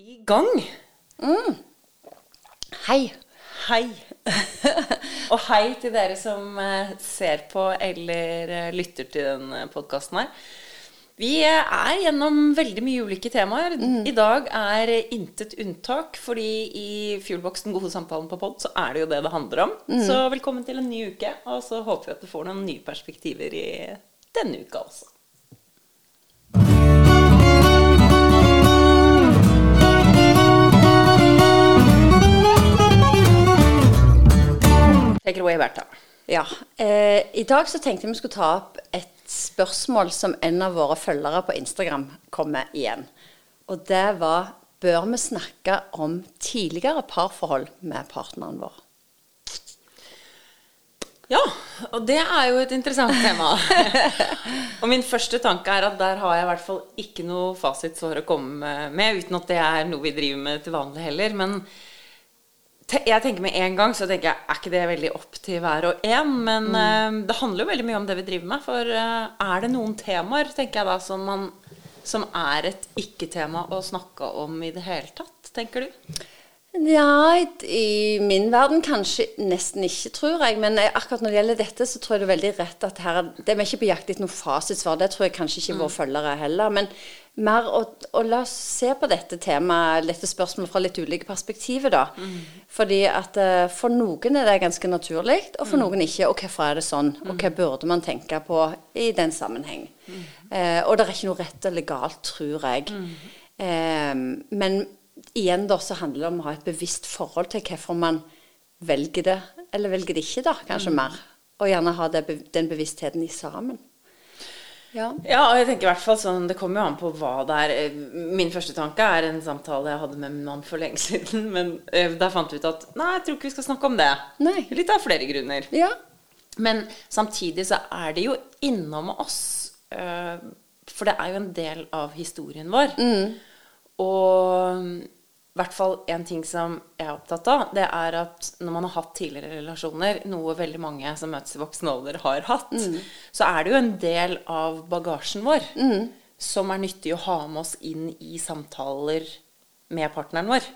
i gang. Hei. Hei. og hei til dere som eh, ser på eller eh, lytter til denne podkasten her. Vi eh, er gjennom veldig mye ulike temaer. I dag er eh, intet unntak, fordi i Fuelboxen gode samtalen på pod, så er det jo det det handler om. Så velkommen til en ny uke, og så håper vi at du får noen nye perspektiver i denne uka også. Take it away, Bertha. Ja. Eh, I dag så tenkte jeg vi skulle ta opp et spørsmål som en av våre følgere på Instagram kom med igjen. Og det var Bør vi snakke om tidligere parforhold med partneren vår? Ja, og det er jo et interessant tema. og min første tanke er at der har jeg i hvert fall ikke noe fasitsvar å komme med, uten at det er noe vi driver med til vanlig heller. Men jeg tenker med en gang så tenker jeg, er ikke det veldig opp til hver og en? Men eh, det handler jo veldig mye om det vi driver med. For uh, er det noen temaer, tenker jeg da, som, man, som er et ikke-tema å snakke om i det hele tatt, tenker du? Ja, i, min verden kanskje nesten ikke, tror jeg. Men eh, akkurat når det gjelder dette, så tror jeg det er veldig rett at her er- Det er vi ikke på jakt etter noe fasitsvar. Det tror jeg kanskje ikke våre følgere er heller. Men mer å, å la oss se på dette temaet, dette spørsmålet fra litt ulike perspektiver, da. Fordi at eh, for noen er det ganske naturlig, og for noen ikke. Og hvorfor er det sånn? Og hva burde man tenke på i den sammenheng? Eh, og det er ikke noe rett eller galt, tror jeg. Eh, men igjen da så handler det om å ha et bevisst forhold til hvorfor man velger det, eller velger det ikke, da, kanskje mer. Og gjerne ha det, den bevisstheten i sammen. Ja. Ja, og jeg tenker i hvert fall sånn, Det kommer jo an på hva det er. Eh, Min første tanke er en samtale jeg hadde med min mann for lenge siden. Men eh, der fant vi ut at nei, jeg tror ikke vi skal snakke om det. Nei. Litt av flere grunner. ja. Men samtidig så er det jo innom oss. eh, For det er jo en del av historien vår. Og i hvert fall en ting som jeg er opptatt av, det er at når man har hatt tidligere relasjoner, noe veldig mange som møtes i voksen alder har hatt, så er det jo en del av bagasjen vår som er nyttig å ha med oss inn i samtaler med partneren vår.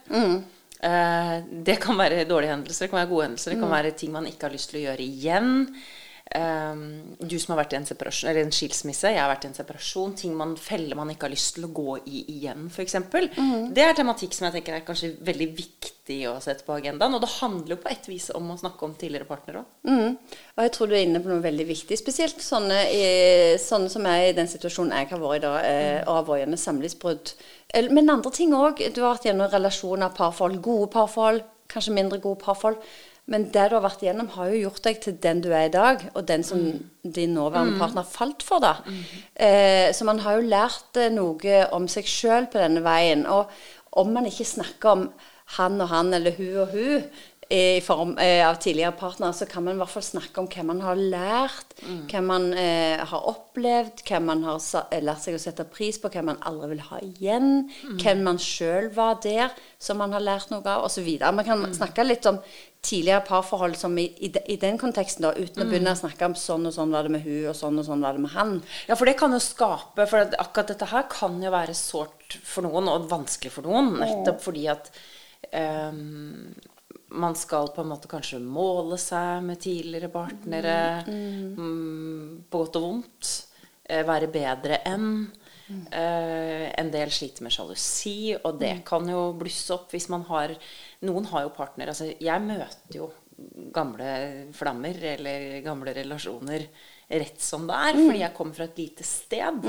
Eh, det kan være dårlige hendelser, det kan være gode hendelser, det kan være ting man ikke har lyst til å gjøre igjen. Eh, du som har vært i en, eller en skilsmisse, jeg har vært i en separasjon. Ting man feller man ikke har lyst til å gå i igjen, f.eks. Det er tematikk som jeg tenker er kanskje veldig viktig å sette på agendaen. Og det handler jo på et vis om å snakke om tidligere partnere òg. Mm. Og jeg tror du er inne på noe veldig viktig. Spesielt sånne, i, sånne som er i den situasjonen jeg har vært i da, eh, vært gjennom samlivsbrudd. Men andre ting òg. Du har vært gjennom relasjoner, parforhold, gode parforhold, kanskje mindre gode parforhold. Men det du har vært igjennom, har jo gjort deg til den du er i dag, og den som din nåværende partner falt for. da. Eh, så man har jo lært eh, noe om seg sjøl på denne veien. Og om man ikke snakker om han og han eller hun og hun i form eh, av tidligere partnere, så kan man i hvert fall snakke om hva man har lært, hva man eh, har opplevd, hva man har eh, lært seg å sette pris på, hva man aldri vil ha igjen, hvem man sjøl var der som man har lært noe av, osv. Man kan snakke litt om tidligere parforhold som i, i, i den konteksten, da, uten å begynne å snakke om sånn og sånn var det med hun, og sånn og sånn var det med han. Ja, for det kan jo skape For akkurat dette her kan jo være sårt for noen, og vanskelig for noen. Nettopp fordi at um, man skal på en måte kanskje måle seg med tidligere partnere. mm, på godt og vondt. eh, være bedre enn. Uh, en del sliter med sjalusi, og det kan jo blusse opp hvis man har Noen har jo partner. Altså Jeg møter jo gamle flammer eller gamle relasjoner rett som det er, fordi jeg kommer fra et lite sted.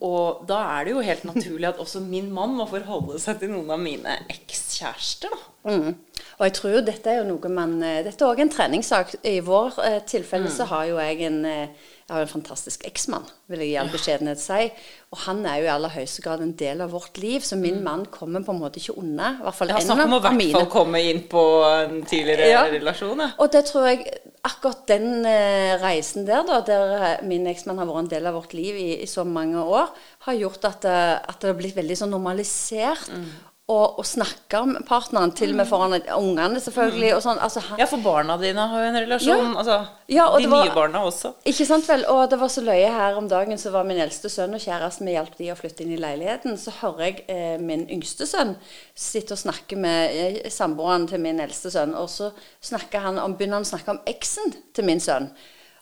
Og da er det jo helt naturlig at også min mann må forholde seg til noen av mine ekskjærester. Mm. Og jeg tror jo dette er jo noe man eh, Dette er òg en treningssak. I vår eh, tilfelle så har jo jeg en eh, jeg har en fantastisk eksmann, vil jeg i all beskjedenhet si. Og han er jo i aller høyeste grad en del av vårt liv, så min mann kommer på en måte ikke unna. I hvert fall ja, har en om å i hvert fall komme inn på en tidligere Ja. relasjon. Ja. Og det tror jeg akkurat den eh, reisen der, da, der eh, min eksmann har vært en del av vårt liv i, i så mange år, har gjort at, eh, at det har blitt veldig sånn normalisert og, og snakke om partneren, til og med foran ungene, selvfølgelig. og sånn, altså, Ja, for barna dine har jo en relasjon. Ja. Altså, Ja, de det var- nye barna også. Ikke sant vel? Og det var så løye her om dagen, så var min eldste sønn og kjæresten Vi hjalp de å flytte inn i leiligheten. Så hører jeg eh, min yngste sønn sitte og snakke med eh, samboeren til min eldste sønn. Og så snakker han om, begynner han å snakke om eksen til min sønn.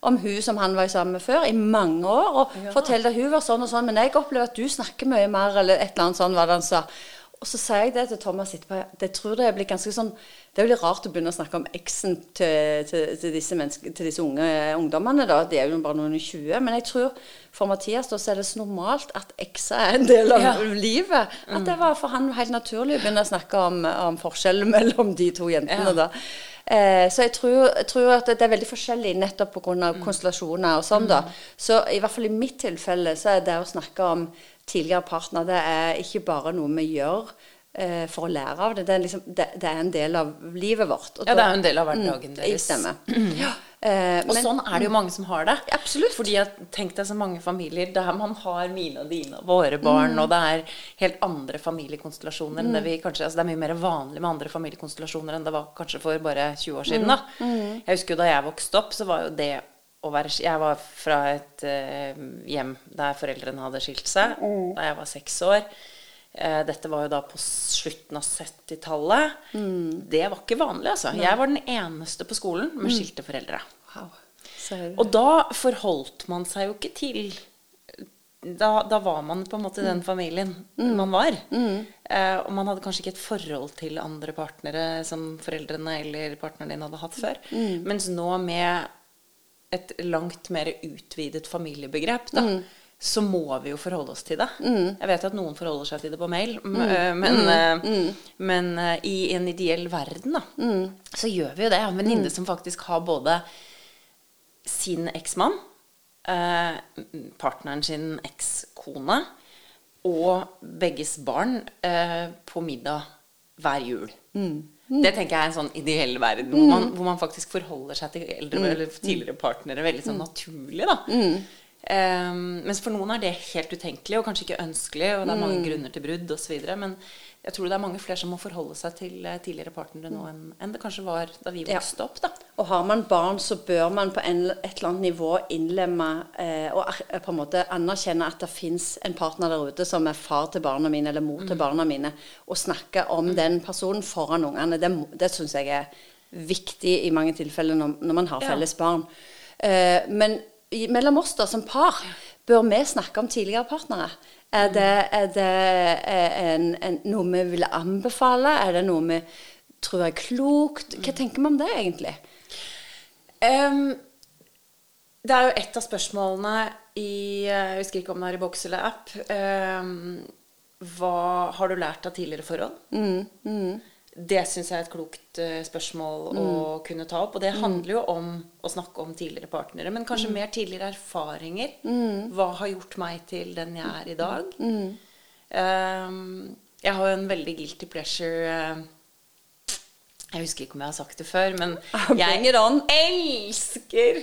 Om hun som han var sammen med før, i mange år. Og forteller at hun var sånn og sånn. Men jeg opplever at du snakker mye mer, eller et eller annet sånt, hva det han sa. Og så sier jeg det til Thomas etterpå. Det tror det blir ganske sånn Det er rart å begynne å snakke om eksen til, til, til, disse, til disse unge ungdommene. da, De er jo bare noen og 20. Men jeg tror for Mathias da, så er det så normalt at ekser er en del av Ja. livet. At det var for han helt naturlig å begynne å snakke om, om forskjellen mellom de to jentene. Ja. da. Eh, så jeg tror, jeg tror at det er veldig forskjellig nettopp pga. konstellasjoner og sånn. da. Så i hvert fall i mitt tilfelle så er det å snakke om tidligere partner det er ikke bare noe vi gjør eh, for å lære av det. Det er, liksom, det, det er en del av livet vårt. Ja, det er en del av hverdagen Mm, deres. Stemmer. Ja. Eh, Og men- sånn er det jo mange som har det. Absolutt. Fordi jeg Tenk deg så mange familier der man har mine og dine og våre barn, og det er helt andre familiekonstellasjoner enn det vi kanskje altså Det er mye mer vanlig med andre familiekonstellasjoner enn det var kanskje for bare 20 år siden. da. Jeg husker jo da jeg vokste opp, så var jo det være Jeg var fra et eh, hjem der foreldrene hadde skilt seg da jeg var seks år. Eh, dette var jo da på slutten av 70-tallet. Det var ikke vanlig, altså. Jeg var den eneste på skolen med skilte foreldre. Wow. Og da forholdt man seg jo ikke til da, da var man på en måte den familien man var. Eh, og man hadde kanskje ikke et forhold til andre partnere som foreldrene eller partneren din hadde hatt før. Mens nå med et langt mer utvidet familiebegrep, da, så må vi jo forholde oss til det. Jeg vet at noen forholder seg til det på mail, mm. eh, men, eh, men eh, i en ideell verden, da, så gjør vi jo det. Jeg har en venninne som faktisk har både sin eksmann, eh, partneren sin ekskone og begges barn eh, på middag hver jul. Det tenker jeg er en sånn ideell verden, hvor, man, hvor man faktisk forholder seg til eldre eller tidligere partnere veldig sånn naturlig. da. Eh, mens for noen er det helt utenkelig og kanskje ikke ønskelig, og det er mange grunner til brudd osv. Men jeg tror det er mange flere som må forholde seg til eh, tidligere partnere nå enn, enn det kanskje var da vi Ja. opp. da. Og har man barn, så bør man på en, et eller annet nivå innlemme eh, og på en måte anerkjenne at det fins en partner der ute som er far til barna mine eller mor til barna mine, og snakke om den personen foran ungene. Det, det syns jeg er viktig i mange tilfeller når, når man har Ja. felles barn. Eh, men mellom oss da, som par, bør vi snakke om tidligere partnere? Er det, er det eh, en, en, noe vi vil anbefale? Er det noe vi tror er klokt? Hva tenker vi om det, egentlig? Um, det er jo et av spørsmålene i Jeg husker ikke om det er i boks eller app. Um, hva har du lært av tidligere forhold? Det syns jeg er et klokt spørsmål spørsmål å kunne ta opp. Og det handler jo om å snakke om tidligere partnere, men kanskje mer tidligere erfaringer. Hva har gjort meg til den jeg er i dag? Um, jeg har jo en veldig guilty pleasure eh, Jeg husker ikke om jeg har sagt det før, men jeg on. elsker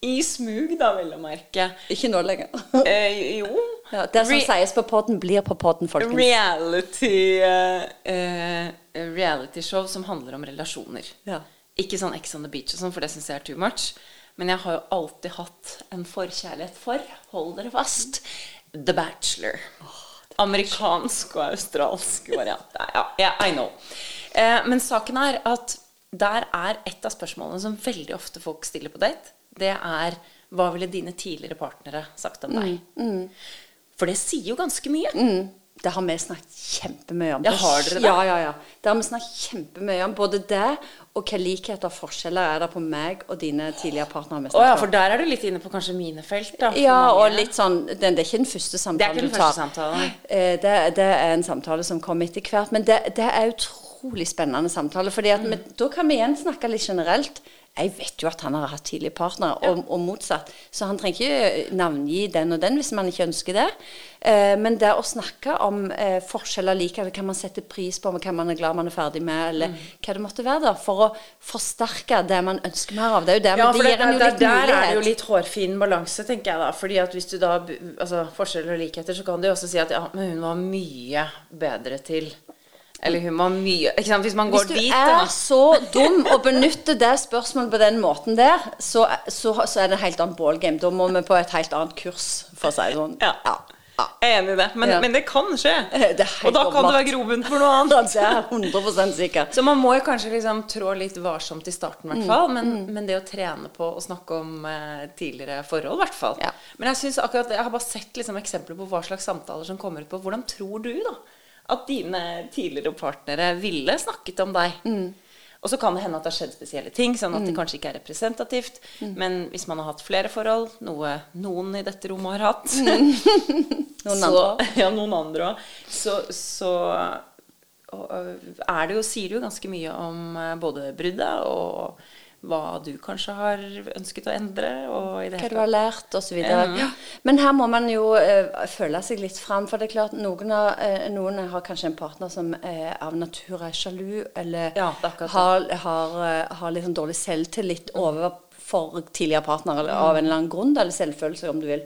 i smug, da, vel å merke. Ikke nå lenger. Eh, jo. Ja, det som Re- sies på podden, blir på podden, folkens. reality uh, eh, Realityshow som handler om relasjoner. Ja. Ikke sånn Ex on the Beach og sånn, for det syns jeg er too much. Men jeg har jo alltid hatt en forkjærlighet for, hold dere fast, The Bachelor. Amerikansk og australsk variant. Ja, yeah, I know. Eh, men saken er at der er et av spørsmålene som veldig ofte folk stiller på date. Det er hva ville dine tidligere partnere sagt om deg? For det sier jo ganske mye. Mm, det har vi snakket kjempemye om. Ja, har dere det? Ja, ja, ja. Det har vi snakket kjempemye om. Både det og hvilke likheter og forskjeller er det på meg og dine tidligere partnere. Oh, ja, for der er du litt inne på kanskje mine felt, da. Ja, og litt sånn Det, det er ikke den første samtalen Det er ikke den du tar. første samtalen. Eh, Det, det er en samtale som kommer etter hvert. Men det, det er utrolig spennende samtale. fordi Mm. da kan vi igjen snakke litt generelt. Jeg vet jo at han har hatt tidligere partnere, og, og motsatt. Så han trenger ikke navngi den og den hvis man ikke ønsker det. Eh, men det å snakke om eh, forskjeller like, hva man setter pris på, hva man er glad man er ferdig med, eller Mm. hva det måtte være, da, for å forsterke det man ønsker mer av. Det er jo det, Ja, men det det, gir en jo der, mulighet. der er det jo litt hårfin balanse, tenker jeg da. Fordi at hvis du da Altså forskjeller og likheter, så kan du jo også si at ja, men hun var mye bedre til Eller hun må mye ikke sant? Hvis man går Hvis du dit er da. så dum og benytter det spørsmålet på den måten der, så, så, så er det en helt annen ballgame. Da må vi på et helt annet kurs, for å si det sånn. Ja. ja. Jeg er enig i det, men, Ja. men det kan skje. Det Og da kan det være grobunn for noe annet. Det er 100% sikkert. Så man må jo kanskje liksom trå litt varsomt i starten, hvert Mm. fall. Men, men det å trene på å snakke om eh, tidligere forhold, i hvert fall. Ja. Men jeg synes akkurat, jeg har bare sett liksom eksempler på hva slags samtaler som kommer ut på. Hvordan tror du da at dine tidligere partnere ville snakket om deg? Mm. Og så kan det hende at det har skjedd spesielle ting, sånn at det kanskje ikke er representativt. Mm. Men hvis man har hatt flere forhold, noe noen i dette rommet har hatt Noen så, andre. Ja, noen andre òg. Så, så og, øh, er det jo, sier det jo ganske mye om eh, både bruddet og hva du kanskje har ønsket å endre. Og i det Hva du har lært, osv. Ja. Men her må man jo uh, føle seg litt fram. For det er klart, noen, har, uh, noen har kanskje en partner som uh, av natur er sjalu, eller Ja, er har, har, eh, har litt sånn dårlig selvtillit overfor tidligere partner, eller av en eller annen grunn, eller selvfølelse, om du vil.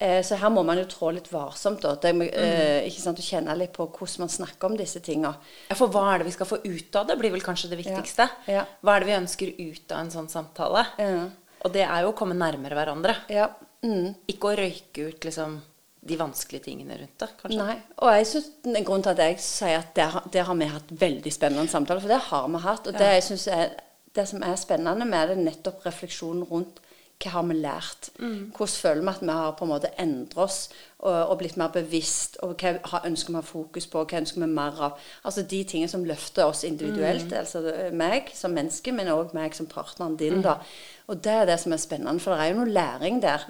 Eh, så her må man jo trå litt varsomt. Da. Det, Mm. eh, ikke sant, kjenne litt på hvordan man snakker om disse tinga. For hva er det vi skal få ut av det, blir vel kanskje det viktigste. Ja. Hva er det vi ønsker ut av en sånn samtale? Ja. Og det er jo å komme nærmere hverandre. Ja. Mm. Ikke å røyke ut liksom de vanskelige tingene rundt det, kanskje. Nei. Og jeg synes, en grunn til at jeg sier at der, har- der har vi hatt veldig spennende samtaler, for det har vi hatt. Og det, jeg synes er, det som er spennende med det, nettopp refleksjonen rundt hva har vi lært? Hvordan føler vi at vi har på en måte endret oss og, og blitt mer bevisst? Og hva har, ønsker vi å ha fokus på? Hva ønsker vi mer av? Altså de tingene som løfter oss individuelt, altså meg som menneske, men òg meg som partneren din. da. Og det er det som er spennende, for det er jo noe læring der.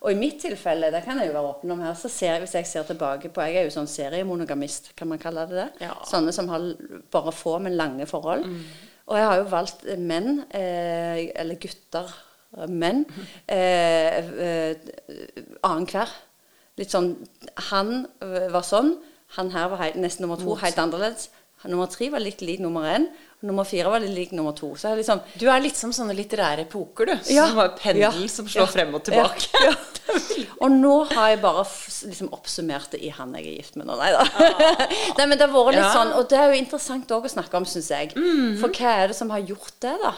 Og i mitt tilfelle, det kan jeg jo være åpen om her, så ser jeg, hvis jeg ser tilbake på Jeg er jo sånn seriemonogamist, kan man kalle det det? Ja. Sånne som har bare få, men lange forhold. Og jeg har jo valgt eh, menn, eh, eller gutter, eh, menn, eh, eh, annenhver. Litt sånn Han eh, var sånn. Han her var helt, nesten nummer to, helt annerledes. Nummer tre var litt lik nummer én. Nummer fire var litt lik nummer to. Så jeg liksom Du er litt som sånne litterære epoker, du. Ja. Som pendel Ja. som slår Ja. frem og tilbake. Ja. Og nå har jeg bare liksom oppsummert det i han jeg er gift med nå. Nei da. Nei, men det har vært litt sånn, og det er jo interessant òg å snakke om, syns jeg. For hva er det som har gjort det, da?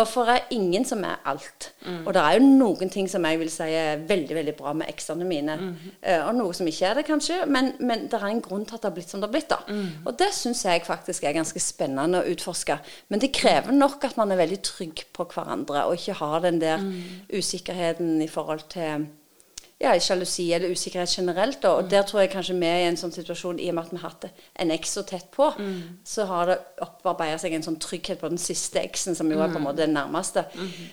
Og for det er ingen som er alt. Og det er jo noen ting som jeg vil si er veldig veldig bra med eksene mine. Eh, og noe som ikke er det, kanskje. Men, men det er en grunn til at det har blitt som det har blitt. da. Og det syns jeg faktisk er ganske spennende å utforske. Men det krever nok at man er veldig trygg på hverandre, og ikke har den der usikkerheten i forhold til ja, sjalusi eller usikkerhet generelt. Da. Og der tror jeg kanskje vi er i en sånn situasjon, i og med at vi har hatt en eks så tett på, så har det opparbeida seg en sånn trygghet på den siste eksen, som jo er på en måte den nærmeste.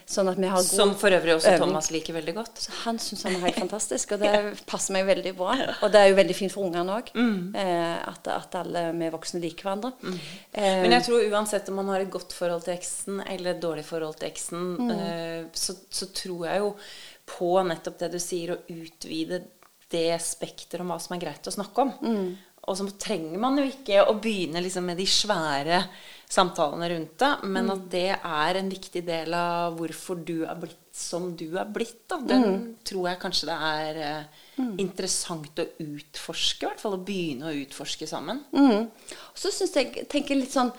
Sånn at vi har god Som for øvrig også øvning. Thomas liker veldig godt. Så han syns han er helt fantastisk, og det passer meg veldig bra. Og det er jo veldig fint for ungene òg, eh, at, at alle vi voksne liker hverandre. Eh, Men jeg tror uansett om man har et godt forhold til eksen eller et dårlig forhold til eksen, eh, så, så tror jeg jo på nettopp det du sier, å utvide det spekteret om hva som er greit å snakke om. Og så trenger man jo ikke å begynne liksom med de svære samtalene rundt det, men at det er en viktig del av hvorfor du er blitt som du er blitt. Da. Den tror jeg kanskje det er eh, interessant å utforske, i hvert fall å begynne å utforske sammen. Mm. Så syns jeg tenker litt sånn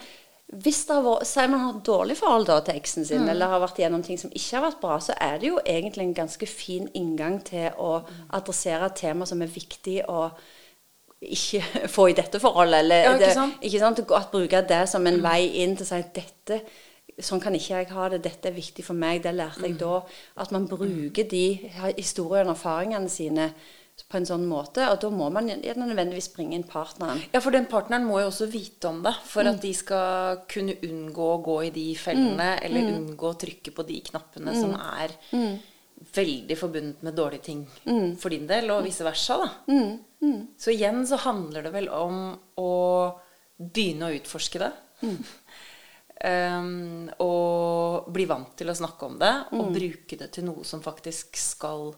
hvis det har vært, Si man har dårlig forhold da, til eksen sin, eller har vært gjennom ting som ikke har vært bra, så er det jo egentlig en ganske fin inngang til å adressere et tema som er viktig å ikke få i dette forholdet. Eller Ja, ikke det- sant? ikke sant? At bruke det som en vei inn til å si dette Sånn kan ikke jeg ha det, dette er viktig for meg, det lærte jeg da. At man bruker de historiene og erfaringene sine på en sånn måte, og da må man gjerne nødvendigvis bringe inn partneren. Ja, for den partneren må jo også vite om det, for at de skal kunne unngå å gå i de fellene, eller unngå å trykke på de knappene som er veldig forbundet med dårlige ting for din del, og vice versa, da. Så igjen så handler det vel om å begynne å utforske det. Um, og bli vant til å snakke om det, og bruke det til noe som faktisk skal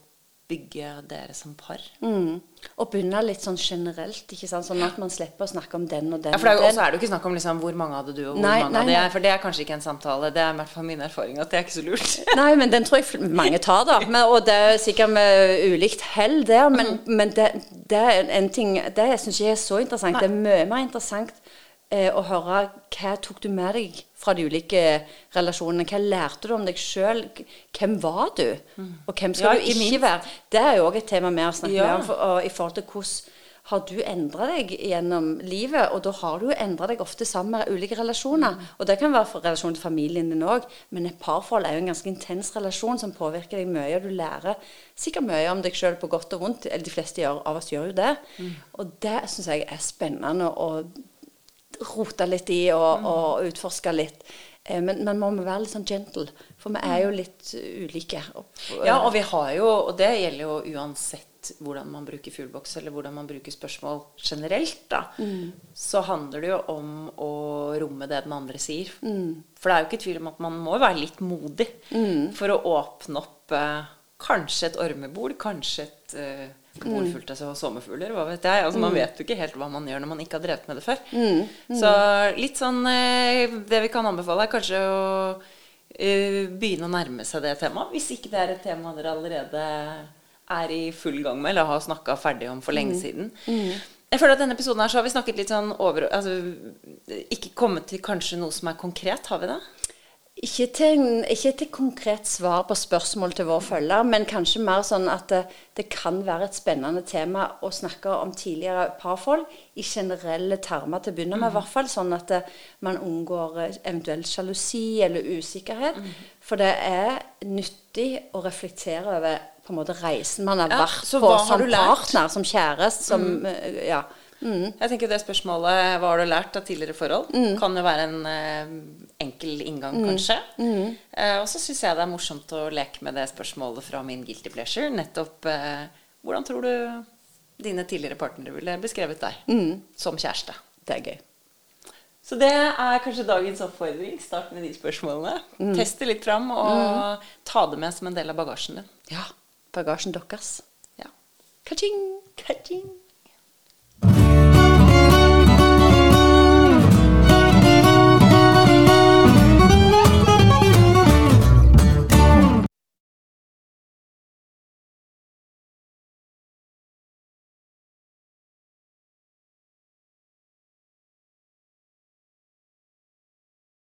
bygge dere som par. Mm. Og begynne litt sånn generelt, ikke sant? sånn at man slipper å snakke om den og den. Ja, for er og også den. er det jo ikke snakk om liksom, hvor mange hadde du, og hvor Nei, mange nei, hadde jeg. For det er kanskje ikke en samtale. Det er i hvert fall min erfaring at det er ikke så lurt. Nei, men den tror jeg mange tar, da. Men, og det er sikkert med ulikt hell der, men, Mm. men det, det er en ting Det syns jeg er så interessant. Det er mye mer interessant eh, å høre hva tok du med deg fra de ulike relasjonene. Hva lærte du om deg sjøl? Hvem var du? Og hvem skal Ja, du ikke minst. være? Det er jo òg et tema vi har snakket Ja. om for, og, i forhold til hvordan har du endra deg gjennom livet? Og da har du jo endra deg ofte sammen med ulike relasjoner. Og det kan være for relasjon til familien din òg, men et parforhold er jo en ganske intens relasjon som påvirker deg mye, og du lærer sikkert mye om deg sjøl på godt og vondt. Eller de fleste gjør, av oss gjør jo det. Og det syns jeg er spennende å rote litt i og, og utforske litt. Men, Men man må være litt sånn gentle, for vi er jo litt uh, ulike. Ja, og vi har jo, og det gjelder jo uansett hvordan man bruker fugleboks, eller hvordan man bruker spørsmål generelt, da, så handler det jo om å romme det den andre sier. For det er jo ikke tvil om at man må være litt modig for å åpne opp eh, kanskje et ormebol, kanskje et eh, bol fullt av sommerfugler, hva vet jeg. Altså, Man vet jo ikke helt hva man gjør når man ikke har drevet med det før. Så litt sånn eh, Det vi kan anbefale, er kanskje å eh, begynne å nærme seg det temaet. Hvis ikke det er et tema dere allerede er i full gang med, eller har snakka ferdig om for lenge siden. Jeg føler at denne episoden her så har vi snakket litt sånn over altså, Ikke kommet til kanskje noe som er konkret, har vi det? Ikke til, ikke til konkret svar på spørsmål til vår følger, men kanskje mer sånn at det, det kan være et spennende tema å snakke om tidligere parforhold i generelle termer til å begynne med, i hvert fall. Sånn at det, man unngår eh, eventuell sjalusi eller usikkerhet. For det er nyttig å reflektere over på en måte reisen man har Ja, vært på som partner, som kjæreste, som mm. Ja. Mm. Jeg tenker det spørsmålet 'Hva har du lært av tidligere forhold?' kan jo være en eh, enkel inngang, kanskje. Eh, og så syns jeg det er morsomt å leke med det spørsmålet fra min guilty pleasure. Nettopp eh, hvordan tror du dine tidligere partnere ville beskrevet deg som kjæreste? Det er gøy. Så det er kanskje dagens oppfordring. Start med de spørsmålene. Test det litt fram, og ta det med som en del av bagasjen din. Ja. Bagasjen deres. Ja. Ka-ching! Ka-ching!